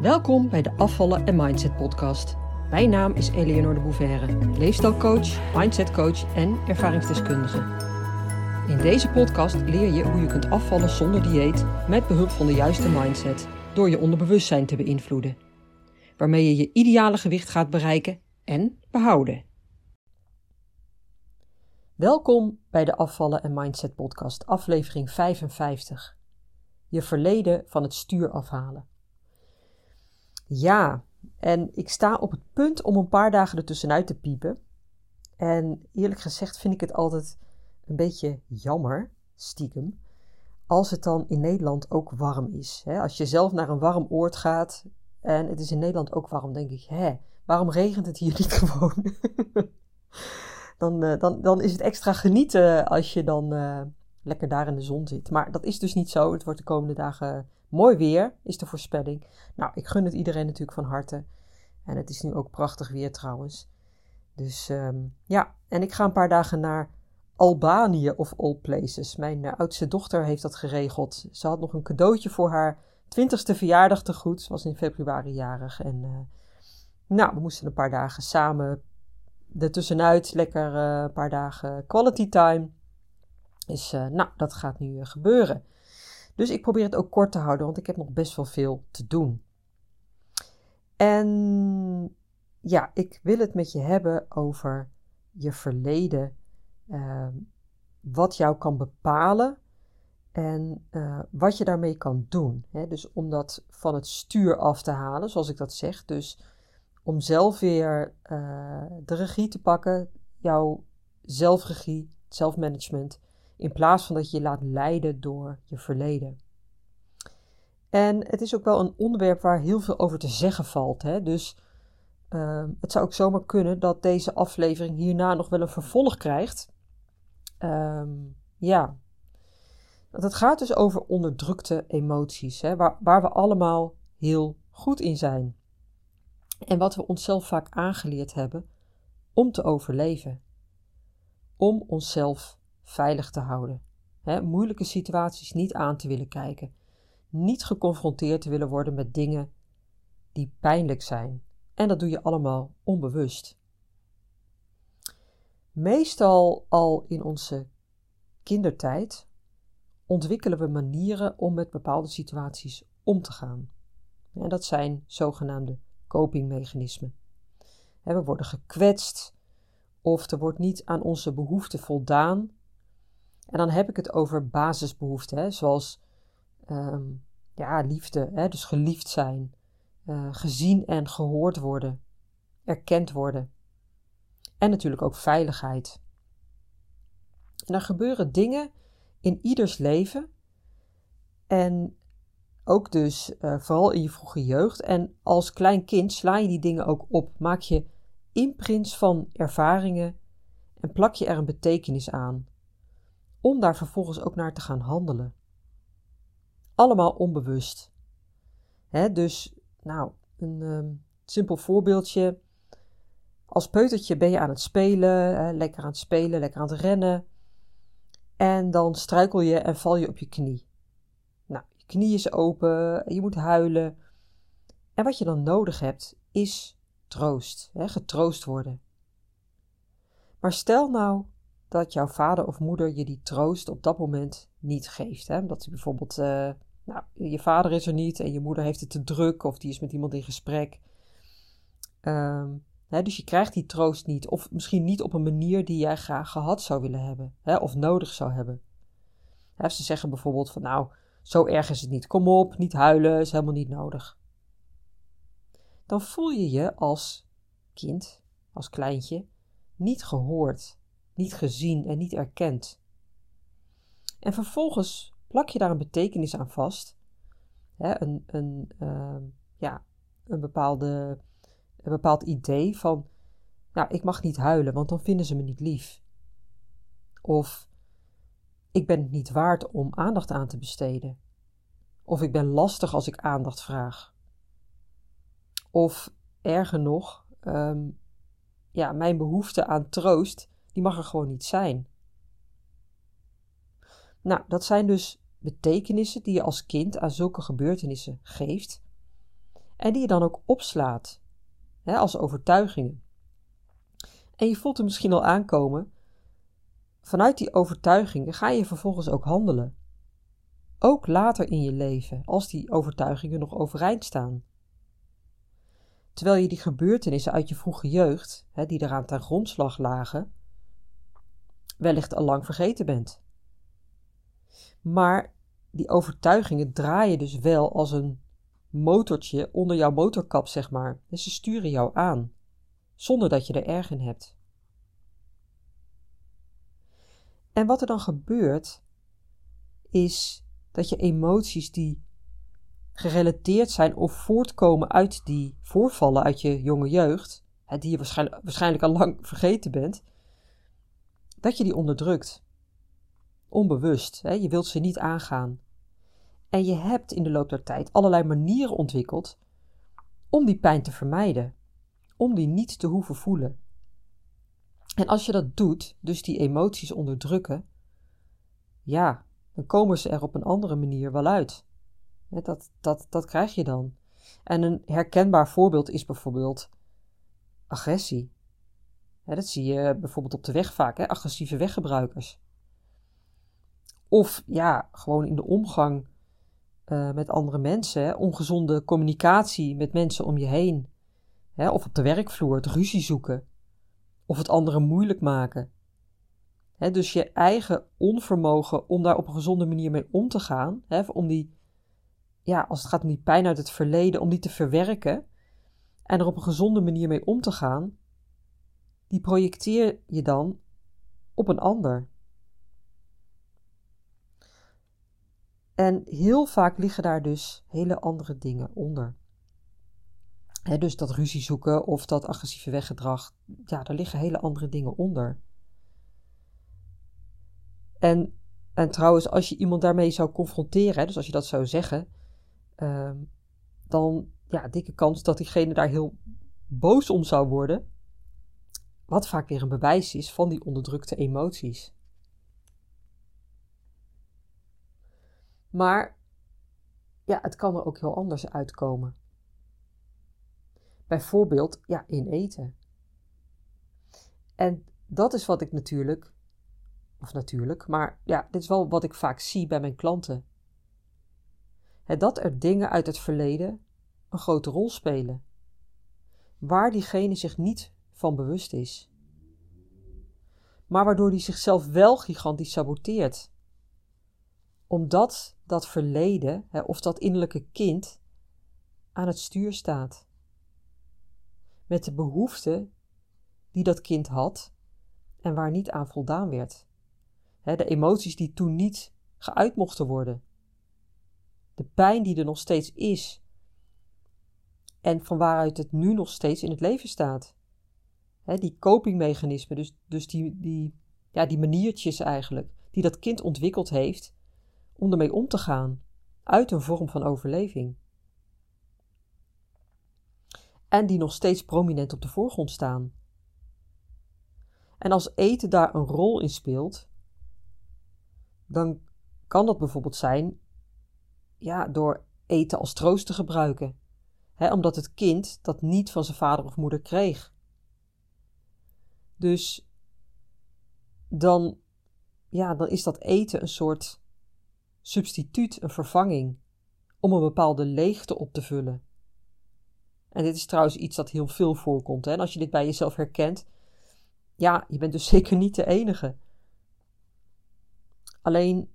Welkom bij de Afvallen en Mindset podcast. Mijn naam is Eleonore de Bouverre, leefstijlcoach, mindsetcoach en ervaringsdeskundige. In deze podcast leer je hoe je kunt afvallen zonder dieet met behulp van de juiste mindset door je onderbewustzijn te beïnvloeden, waarmee je je ideale gewicht gaat bereiken en behouden. Welkom bij de Afvallen en Mindset podcast, aflevering 55. Je verleden van het stuur afhalen. Ja, en ik sta op het punt om een paar dagen ertussenuit te piepen. En eerlijk gezegd vind ik het altijd een beetje jammer, stiekem, als het dan in Nederland ook warm is. Als je zelf naar een warm oord gaat en het is in Nederland ook warm, denk ik, hè, waarom regent het hier niet gewoon? dan, eh, dan, dan is het extra genieten als je dan uh, lekker daar in de zon zit. Maar dat is dus niet zo. Het wordt de komende dagen mooi weer, is de voorspelling. Nou, ik gun het iedereen natuurlijk van harte. En het is nu ook prachtig weer trouwens. Dus um, ja, en ik ga een paar dagen naar Albanië of all places. Mijn uh, oudste dochter heeft dat geregeld. Ze had nog een cadeautje voor haar twintigste verjaardag te goed. Ze was in februari jarig. En uh, nou, we moesten een paar dagen samen ertussenuit. Lekker uh, een paar dagen quality time. Dus nou, dat gaat nu gebeuren. Dus ik probeer het ook kort te houden, want ik heb nog best wel veel te doen. En ja, ik wil het met je hebben over je verleden. Uh, wat jou kan bepalen en uh, wat je daarmee kan doen. Hè? Dus om dat van het stuur af te halen, zoals ik dat zeg. Dus om zelf weer uh, de regie te pakken, jouw zelfregie, zelfmanagement in plaats van dat je je laat leiden door je verleden. En het is ook wel een onderwerp waar heel veel over te zeggen valt. Hè? Dus uh, het zou ook zomaar kunnen dat deze aflevering hierna nog wel een vervolg krijgt. Um, ja. Want het gaat dus over onderdrukte emoties, hè? Waar, waar we allemaal heel goed in zijn. En wat we onszelf vaak aangeleerd hebben om te overleven. Om onszelf veilig te houden. Moeilijke situaties niet aan te willen kijken. Niet geconfronteerd te willen worden met dingen die pijnlijk zijn. En dat doe je allemaal onbewust. Meestal al in onze kindertijd ontwikkelen we manieren om met bepaalde situaties om te gaan. En dat zijn zogenaamde copingmechanismen. We worden gekwetst of er wordt niet aan onze behoeften voldaan en dan heb ik het over basisbehoeften, hè, zoals um, ja, liefde, hè, dus geliefd zijn, uh, gezien en gehoord worden, erkend worden. En natuurlijk ook veiligheid. En er gebeuren dingen in ieders leven. En ook dus uh, vooral in je vroege jeugd. En als klein kind sla je die dingen ook op. Maak je imprints van ervaringen en plak je er een betekenis aan om daar vervolgens ook naar te gaan handelen. Allemaal onbewust. dus, nou, een um, simpel voorbeeldje. Als peutertje ben je aan het spelen, lekker aan het spelen, lekker aan het rennen. En dan struikel je en val je op je knie. Nou, je knie is open, je moet huilen. En wat je dan nodig hebt, is troost, getroost worden. Maar stel nou dat jouw vader of moeder je die troost op dat moment niet geeft. Hè? Dat je bijvoorbeeld, uh, nou, je vader is er niet en je moeder heeft het te druk of die is met iemand in gesprek. Um, hè, dus je krijgt die troost niet, of misschien niet op een manier die jij graag gehad zou willen hebben, hè, of nodig zou hebben. Hè, ze zeggen bijvoorbeeld van, nou, zo erg is het niet, kom op, niet huilen, is helemaal niet nodig. Dan voel je je als kind, als kleintje, niet gehoord niet gezien en niet erkend. En vervolgens plak je daar een betekenis aan vast, hè, een, een, uh, ja, een, bepaalde, een bepaald idee van, nou, ik mag niet huilen, want dan vinden ze me niet lief. Of ik ben het niet waard om aandacht aan te besteden. Of ik ben lastig als ik aandacht vraag. Of erger nog, um, ja, mijn behoefte aan troost die mag er gewoon niet zijn. Nou, dat zijn dus betekenissen die je als kind aan zulke gebeurtenissen geeft. En die je dan ook opslaat hè, als overtuigingen. En je voelt er misschien al aankomen. Vanuit die overtuigingen ga je vervolgens ook handelen. Ook later in je leven, als die overtuigingen nog overeind staan. Terwijl je die gebeurtenissen uit je vroege jeugd, hè, die eraan ten grondslag lagen, wellicht al lang vergeten bent. Maar die overtuigingen draaien dus wel als een motortje onder jouw motorkap, zeg maar. Dus ze sturen jou aan, zonder dat je er erg in hebt. En wat er dan gebeurt, is dat je emoties die gerelateerd zijn of voortkomen uit die voorvallen uit je jonge jeugd, die je waarschijnlijk, waarschijnlijk al lang vergeten bent, dat je die onderdrukt. Onbewust, hè? je wilt ze niet aangaan. En je hebt in de loop der tijd allerlei manieren ontwikkeld om die pijn te vermijden, om die niet te hoeven voelen. En als je dat doet, dus die emoties onderdrukken, ja, dan komen ze er op een andere manier wel uit. Dat, dat, dat krijg je dan. En een herkenbaar voorbeeld is bijvoorbeeld agressie. Dat zie je bijvoorbeeld op de weg vaak, hè? agressieve weggebruikers. Of ja, gewoon in de omgang uh, met andere mensen, hè? ongezonde communicatie met mensen om je heen. Hè? Of op de werkvloer het ruzie zoeken. Of het anderen moeilijk maken. Hè? Dus je eigen onvermogen om daar op een gezonde manier mee om te gaan, hè? om die ja, als het gaat om die pijn uit het verleden, om die te verwerken en er op een gezonde manier mee om te gaan, die projecteer je dan op een ander. En heel vaak liggen daar dus hele andere dingen onder. dus dat ruzie zoeken of dat agressieve weggedrag, ja, daar liggen hele andere dingen onder. En, en trouwens, als je iemand daarmee zou confronteren, dus als je dat zou zeggen, Ehm, dan ja, dikke kans dat diegene daar heel boos om zou worden. Wat vaak weer een bewijs is van die onderdrukte emoties. Maar ja, het kan er ook heel anders uitkomen. Bijvoorbeeld ja, in eten. En dat is wat ik natuurlijk, of natuurlijk, maar ja, dit is wel wat ik vaak zie bij mijn klanten dat er dingen uit het verleden een grote rol spelen, waar diegene zich niet van bewust is, maar waardoor die zichzelf wel gigantisch saboteert, omdat dat verleden of dat innerlijke kind aan het stuur staat, met de behoeften die dat kind had en waar niet aan voldaan werd. de emoties die toen niet geuit mochten worden de pijn die er nog steeds is en van waaruit het nu nog steeds in het leven staat. Die copingmechanismen, dus, dus die, die, ja, die maniertjes eigenlijk, die dat kind ontwikkeld heeft om ermee om te gaan, uit een vorm van overleving. En die nog steeds prominent op de voorgrond staan. En als eten daar een rol in speelt, dan kan dat bijvoorbeeld zijn ja, door eten als troost te gebruiken, omdat het kind dat niet van zijn vader of moeder kreeg. Dus dan, ja, dan is dat eten een soort substituut, een vervanging, om een bepaalde leegte op te vullen. En dit is trouwens iets dat heel veel voorkomt. Hè? En als je dit bij jezelf herkent, ja, je bent dus zeker niet de enige. Alleen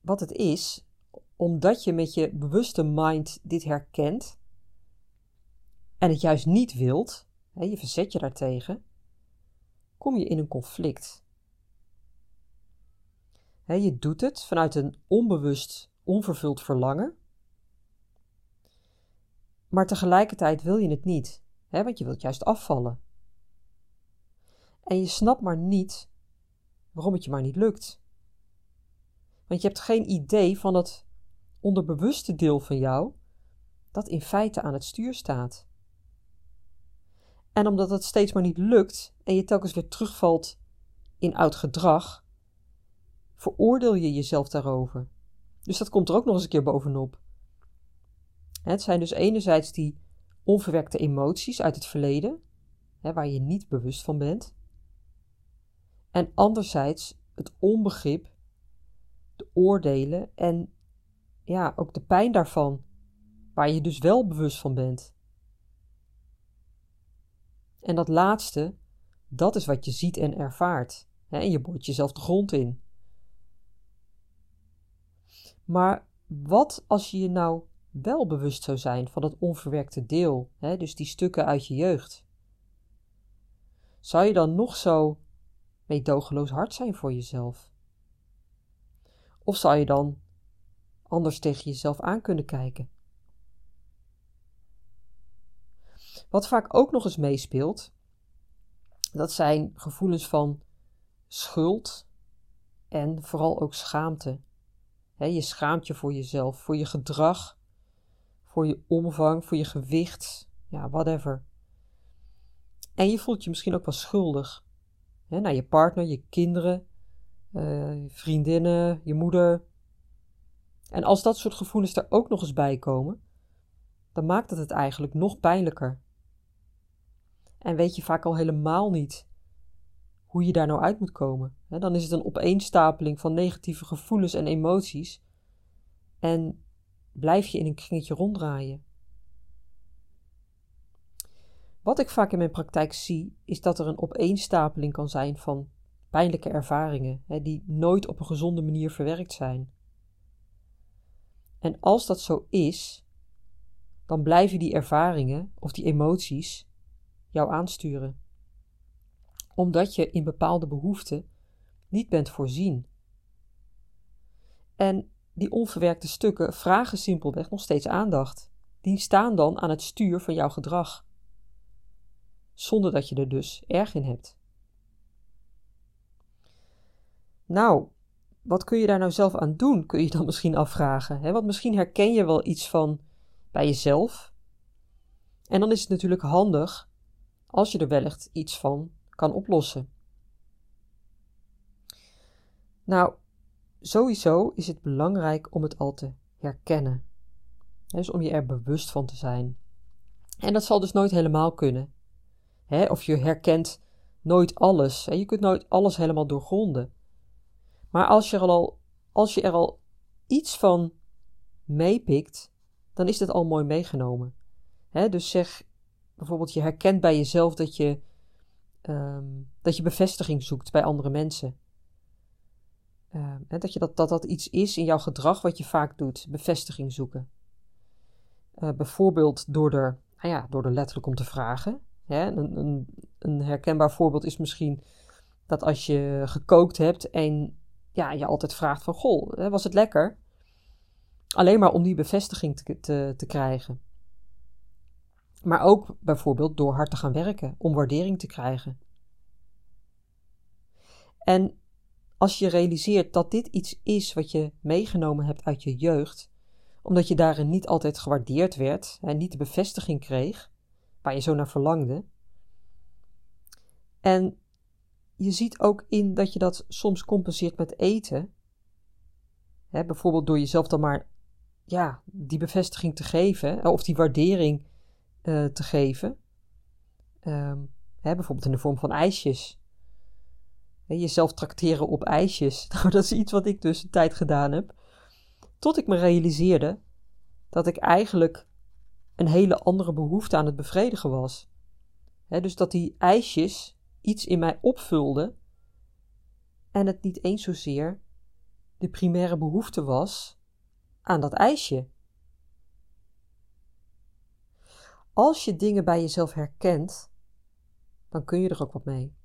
wat het is, omdat je met je bewuste mind dit herkent en het juist niet wilt, hè, je verzet je daartegen, kom je in een conflict. Je doet het vanuit een onbewust, onvervuld verlangen, maar tegelijkertijd wil je het niet, want je wilt juist afvallen. En je snapt maar niet waarom het je maar niet lukt. Want je hebt geen idee van het onderbewuste deel van jou dat in feite aan het stuur staat. En omdat het steeds maar niet lukt en je telkens weer terugvalt in oud gedrag, veroordeel je jezelf daarover. Dus dat komt er ook nog eens een keer bovenop. Het zijn dus enerzijds die onverwerkte emoties uit het verleden, waar je niet bewust van bent. En anderzijds het onbegrip, de oordelen en ja, ook de pijn daarvan, waar je dus wel bewust van bent. En dat laatste, dat is wat je ziet en ervaart. Hè, en je boort jezelf de grond in. Maar wat als je je nou wel bewust zou zijn van dat onverwerkte deel, hè, dus die stukken uit je jeugd? Zou je dan nog zo meedogenloos hard zijn voor jezelf? Of zou je dan anders tegen jezelf aan kunnen kijken? Wat vaak ook nog eens meespeelt, dat zijn gevoelens van schuld en vooral ook schaamte. je schaamt je voor jezelf, voor je gedrag, voor je omvang, voor je gewicht, ja, whatever. En je voelt je misschien ook wel schuldig naar je partner, je kinderen, je vriendinnen, je moeder. En als dat soort gevoelens er ook nog eens bij komen, dan maakt het het eigenlijk nog pijnlijker. En weet je vaak al helemaal niet hoe je daar nou uit moet komen. dan is het een opeenstapeling van negatieve gevoelens en emoties. En blijf je in een kringetje ronddraaien. Wat ik vaak in mijn praktijk zie, is dat er een opeenstapeling kan zijn van pijnlijke ervaringen, die nooit op een gezonde manier verwerkt zijn. En als dat zo is, dan blijven die ervaringen of die emoties jou aansturen. Omdat je in bepaalde behoeften niet bent voorzien. En die onverwerkte stukken vragen simpelweg nog steeds aandacht. Die staan dan aan het stuur van jouw gedrag. Zonder dat je er dus erg in hebt. Nou, wat kun je daar nou zelf aan doen? Kun je dan misschien afvragen. Hè? Want misschien herken je wel iets van bij jezelf. En dan is het natuurlijk handig als je er wellicht iets van kan oplossen. Nou, sowieso is het belangrijk om het al te herkennen. Dus om je er bewust van te zijn. En dat zal dus nooit helemaal kunnen. Of je herkent nooit alles. Je kunt nooit alles helemaal doorgronden. Maar als je er al, als je er al iets van meepikt, dan is dat al mooi meegenomen. Dus zeg bijvoorbeeld je herkent bij jezelf dat je, ehm, dat je bevestiging zoekt bij andere mensen. Uh, dat, je dat, dat dat iets is in jouw gedrag wat je vaak doet, bevestiging zoeken. Uh, bijvoorbeeld door er, nou ja, door er letterlijk om te vragen. Hè? Een, een, een, herkenbaar voorbeeld is misschien dat als je gekookt hebt en ja, je altijd vraagt van, goh, was het lekker? Alleen maar om die bevestiging te, te, te krijgen. Maar ook bijvoorbeeld door hard te gaan werken om waardering te krijgen. En als je realiseert dat dit iets is wat je meegenomen hebt uit je jeugd, omdat je daarin niet altijd gewaardeerd werd en niet de bevestiging kreeg waar je zo naar verlangde. En je ziet ook in dat je dat soms compenseert met eten. Hè, bijvoorbeeld door jezelf dan maar ja, die bevestiging te geven, of die waardering uh, te geven. Um, hè, bijvoorbeeld in de vorm van ijsjes. Hè, jezelf trakteren op ijsjes. Nou, dat is iets wat ik dus een tijd gedaan heb. Tot ik me realiseerde dat ik eigenlijk een hele andere behoefte aan het bevredigen was. Hè, dus dat die ijsjes iets in mij opvulden en het niet eens zozeer de primaire behoefte was aan dat ijsje. Als je dingen bij jezelf herkent, dan kun je er ook wat mee.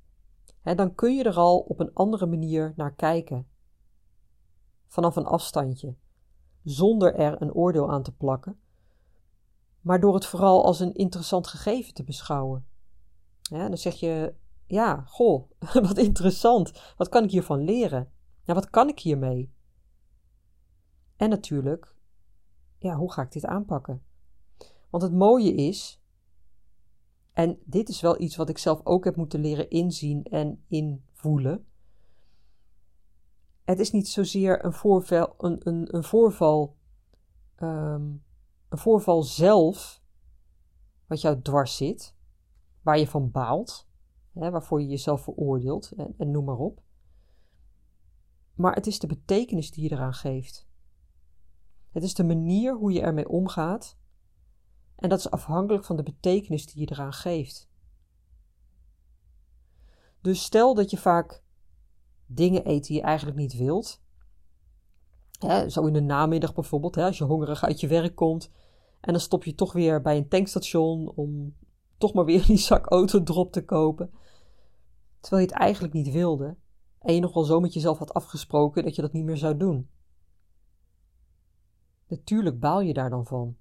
dan kun je er al op een andere manier naar kijken. Vanaf een afstandje, zonder er een oordeel aan te plakken, maar door het vooral als een interessant gegeven te beschouwen. dan zeg je, ja, goh, wat interessant. Wat kan ik hiervan leren? Ja, wat kan ik hiermee? En natuurlijk, ja, hoe ga ik dit aanpakken? Want het mooie is, en dit is wel iets wat ik zelf ook heb moeten leren inzien en invoelen. Het is niet zozeer een voorval, een, een, een voorval, um, een voorval zelf, wat jou dwars zit, waar je van baalt, hè, waarvoor je jezelf veroordeelt en, en noem maar op. Maar het is de betekenis die je eraan geeft. Het is de manier hoe je ermee omgaat. En dat is afhankelijk van de betekenis die je eraan geeft. Dus stel dat je vaak dingen eet die je eigenlijk niet wilt. Zo in de namiddag bijvoorbeeld, hè, als je hongerig uit je werk komt. En dan stop je toch weer bij een tankstation om toch maar weer die zak autodrop te kopen. Terwijl je het eigenlijk niet wilde. En je nog wel zo met jezelf had afgesproken dat je dat niet meer zou doen. Natuurlijk baal je daar dan van.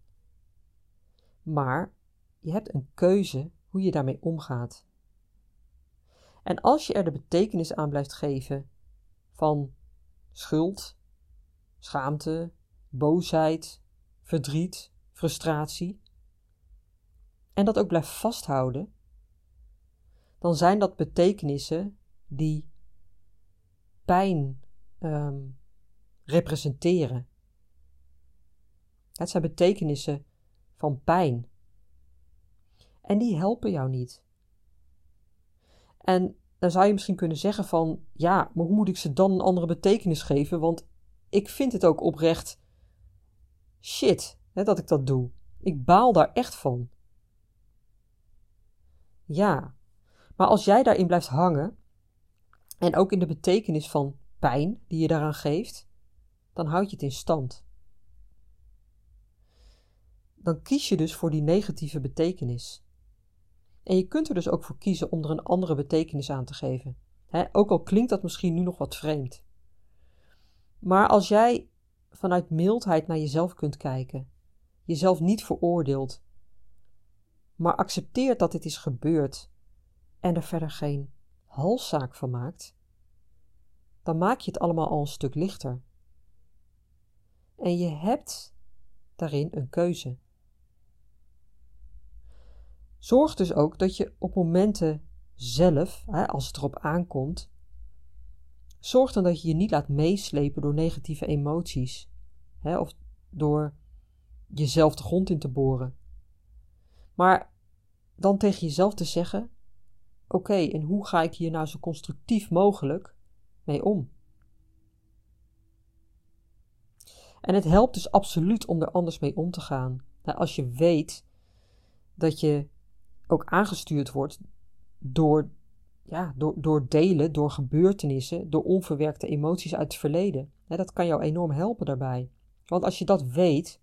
Maar je hebt een keuze hoe je daarmee omgaat. En als je er de betekenis aan blijft geven van schuld, schaamte, boosheid, verdriet, frustratie, en dat ook blijft vasthouden, dan zijn dat betekenissen die pijn um, representeren. Het zijn betekenissen van pijn. En die helpen jou niet. En dan zou je misschien kunnen zeggen van, ja, maar hoe moet ik ze dan een andere betekenis geven? Want ik vind het ook oprecht shit hè, dat ik dat doe. Ik baal daar echt van. Ja, maar als jij daarin blijft hangen, en ook in de betekenis van pijn die je daaraan geeft, dan houd je het in stand. Dan kies je dus voor die negatieve betekenis. En je kunt er dus ook voor kiezen om er een andere betekenis aan te geven. ook al klinkt dat misschien nu nog wat vreemd. Maar als jij vanuit mildheid naar jezelf kunt kijken, jezelf niet veroordeelt, maar accepteert dat dit is gebeurd en er verder geen halszaak van maakt, dan maak je het allemaal al een stuk lichter. En je hebt daarin een keuze. Zorg dus ook dat je op momenten zelf, als het erop aankomt, zorg dan dat je je niet laat meeslepen door negatieve emoties of door jezelf de grond in te boren. Maar dan tegen jezelf te zeggen: Oké, en hoe ga ik hier nou zo constructief mogelijk mee om? En het helpt dus absoluut om er anders mee om te gaan. Nou, als je weet dat je ook aangestuurd wordt door, ja, door, door delen, door gebeurtenissen, door onverwerkte emoties uit het verleden. dat kan jou enorm helpen daarbij. Want als je dat weet,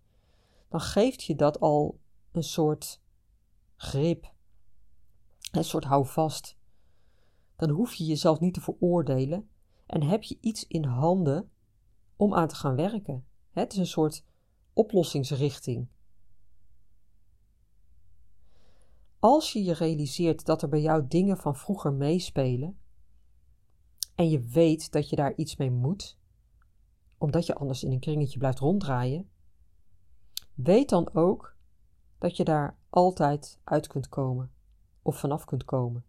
dan geeft je dat al een soort grip, een soort houvast. Dan hoef je jezelf niet te veroordelen en heb je iets in handen om aan te gaan werken. Het is een soort oplossingsrichting. Als je je realiseert dat er bij jou dingen van vroeger meespelen en je weet dat je daar iets mee moet, omdat je anders in een kringetje blijft ronddraaien, weet dan ook dat je daar altijd uit kunt komen of vanaf kunt komen.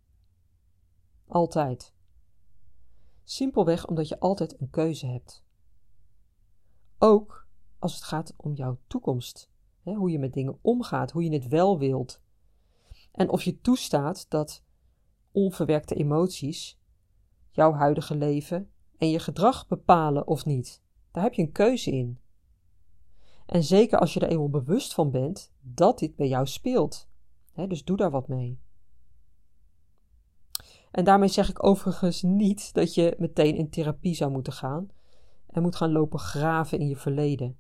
Altijd. Simpelweg omdat je altijd een keuze hebt. Ook als het gaat om jouw toekomst. Hoe je met dingen omgaat, hoe je het wel wilt. En of je toestaat dat onverwerkte emoties jouw huidige leven en je gedrag bepalen of niet. Daar heb je een keuze in. En zeker als je er eenmaal bewust van bent dat dit bij jou speelt. dus doe daar wat mee. En daarmee zeg ik overigens niet dat je meteen in therapie zou moeten gaan en moet gaan lopen graven in je verleden.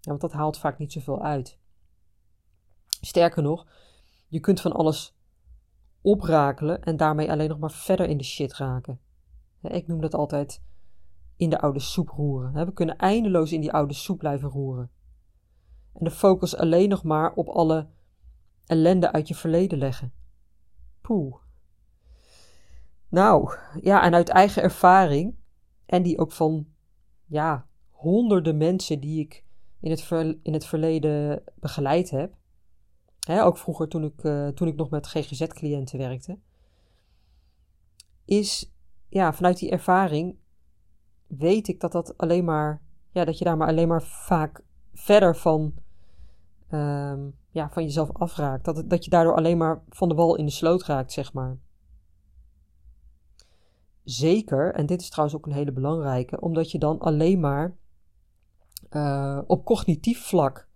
Want dat haalt vaak niet zoveel uit. Sterker nog, je kunt van alles oprakelen en daarmee alleen nog maar verder in de shit raken. Ik noem dat altijd in de oude soep roeren. We kunnen eindeloos in die oude soep blijven roeren. En de focus alleen nog maar op alle ellende uit je verleden leggen. Poeh. Nou, ja, en uit eigen ervaring, en die ook van, ja, honderden mensen die ik in het, in het verleden begeleid heb. Hè, ook vroeger toen ik, uh, toen ik nog met GGZ-cliënten werkte. Is, ja, vanuit die ervaring weet ik dat dat alleen maar, ja, dat je daar maar alleen maar vaak verder van ehm, ja, van jezelf afraakt. Dat, dat je daardoor alleen maar van de wal in de sloot raakt, zeg maar. Zeker, en dit is trouwens ook een hele belangrijke, omdat je dan alleen maar uh, op cognitief vlak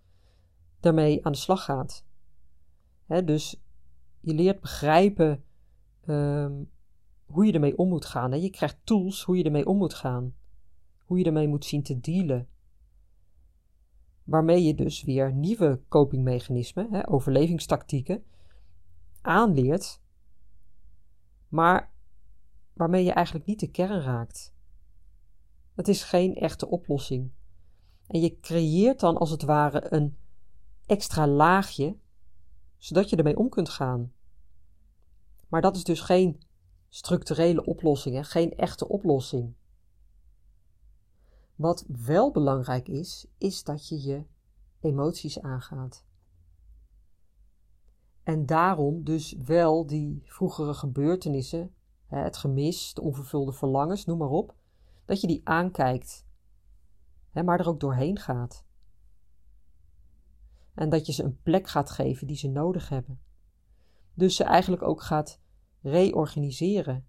daarmee aan de slag gaat. Dus je leert begrijpen um, hoe je ermee om moet gaan. Hè. Je krijgt tools hoe je ermee om moet gaan. Hoe je ermee moet zien te dealen. Waarmee je dus weer nieuwe copingmechanismen, hè, overlevingstactieken, aanleert. Maar waarmee je eigenlijk niet de kern raakt. Het is geen echte oplossing. En je creëert dan als het ware een extra laagje, zodat je ermee om kunt gaan. Maar dat is dus geen structurele oplossing, hè? geen echte oplossing. Wat wel belangrijk is, is dat je je emoties aangaat. En daarom dus wel die vroegere gebeurtenissen, het gemis, de onvervulde verlangens, noem maar op, dat je die aankijkt, maar er ook doorheen gaat. En dat je ze een plek gaat geven die ze nodig hebben. Dus ze eigenlijk ook gaat reorganiseren.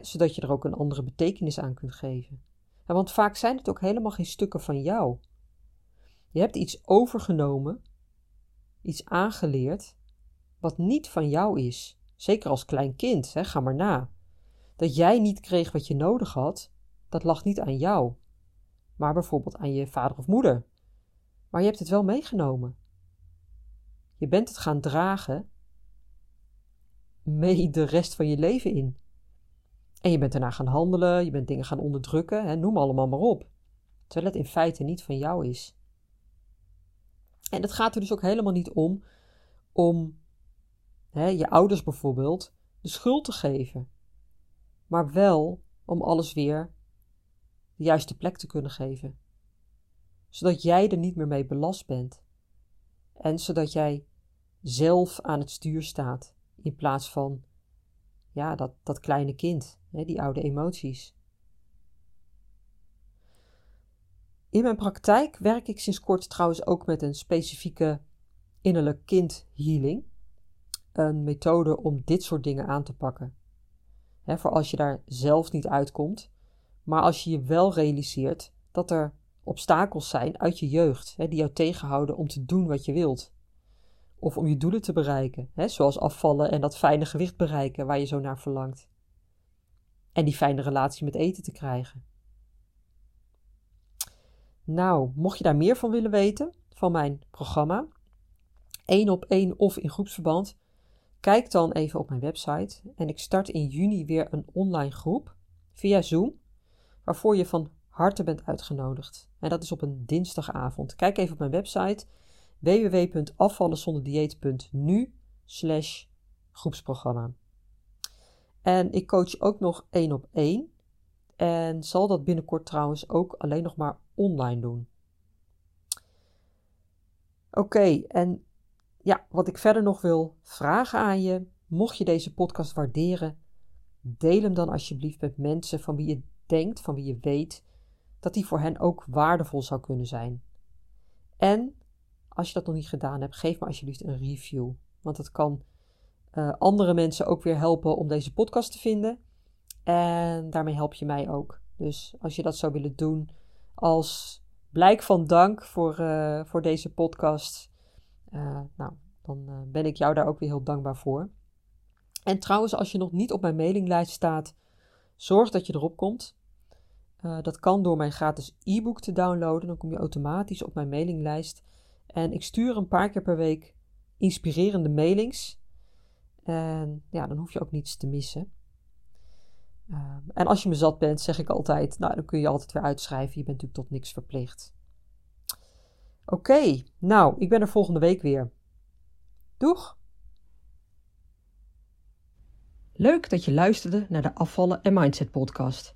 zodat je er ook een andere betekenis aan kunt geven. want vaak zijn het ook helemaal geen stukken van jou. Je hebt iets overgenomen, iets aangeleerd, wat niet van jou is. Zeker als klein kind, ga maar na. Dat jij niet kreeg wat je nodig had, dat lag niet aan jou, maar bijvoorbeeld aan je vader of moeder. Maar je hebt het wel meegenomen. Je bent het gaan dragen mee de rest van je leven in. En je bent daarna gaan handelen, je bent dingen gaan onderdrukken, hè, noem allemaal maar op. Terwijl het in feite niet van jou is. En het gaat er dus ook helemaal niet om om hè, je ouders bijvoorbeeld de schuld te geven, maar wel om alles weer de juiste plek te kunnen geven. Zodat jij er niet meer mee belast bent. En zodat jij zelf aan het stuur staat in plaats van ja, dat, dat kleine kind, hè, die oude emoties. In mijn praktijk werk ik sinds kort trouwens ook met een specifieke innerlijk kind healing. Een methode om dit soort dingen aan te pakken. Voor als je daar zelf niet uitkomt, maar als je je wel realiseert dat er obstakels zijn uit je jeugd, he, die jou tegenhouden om te doen wat je wilt. Of om je doelen te bereiken, he, zoals afvallen en dat fijne gewicht bereiken waar je zo naar verlangt. En die fijne relatie met eten te krijgen. Nou, mocht je daar meer van willen weten, van mijn programma, één op één of in groepsverband, kijk dan even op mijn website. En ik start in juni weer een online groep via Zoom, waarvoor je van harte bent uitgenodigd. En dat is op een dinsdagavond. Kijk even op mijn website www.afvallenzonderdieet.nu slash groepsprogramma. En ik coach ook nog één op één. En zal dat binnenkort trouwens ook alleen nog maar online doen. Oké, en ja, wat ik verder nog wil vragen aan je, mocht je deze podcast waarderen, deel hem dan alsjeblieft met mensen van wie je denkt, van wie je weet dat die voor hen ook waardevol zou kunnen zijn. En als je dat nog niet gedaan hebt, geef me alsjeblieft een review, want dat kan uh, andere mensen ook weer helpen om deze podcast te vinden. En daarmee help je mij ook. Dus als je dat zou willen doen, als blijk van dank voor, uh, voor deze podcast, uh, nou, dan ben ik jou daar ook weer heel dankbaar voor. En trouwens, als je nog niet op mijn mailinglijst staat, zorg dat je erop komt. Dat kan door mijn gratis e-book te downloaden. Dan kom je automatisch op mijn mailinglijst. En ik stuur een paar keer per week inspirerende mailings. En ja, dan hoef je ook niets te missen. Uh, en als je me zat bent, zeg ik altijd, nou dan kun je altijd weer uitschrijven. Je bent natuurlijk tot niks verplicht. Oké, nou, ik ben er volgende week weer. Doeg! Leuk dat je luisterde naar de Afvallen en Mindset podcast.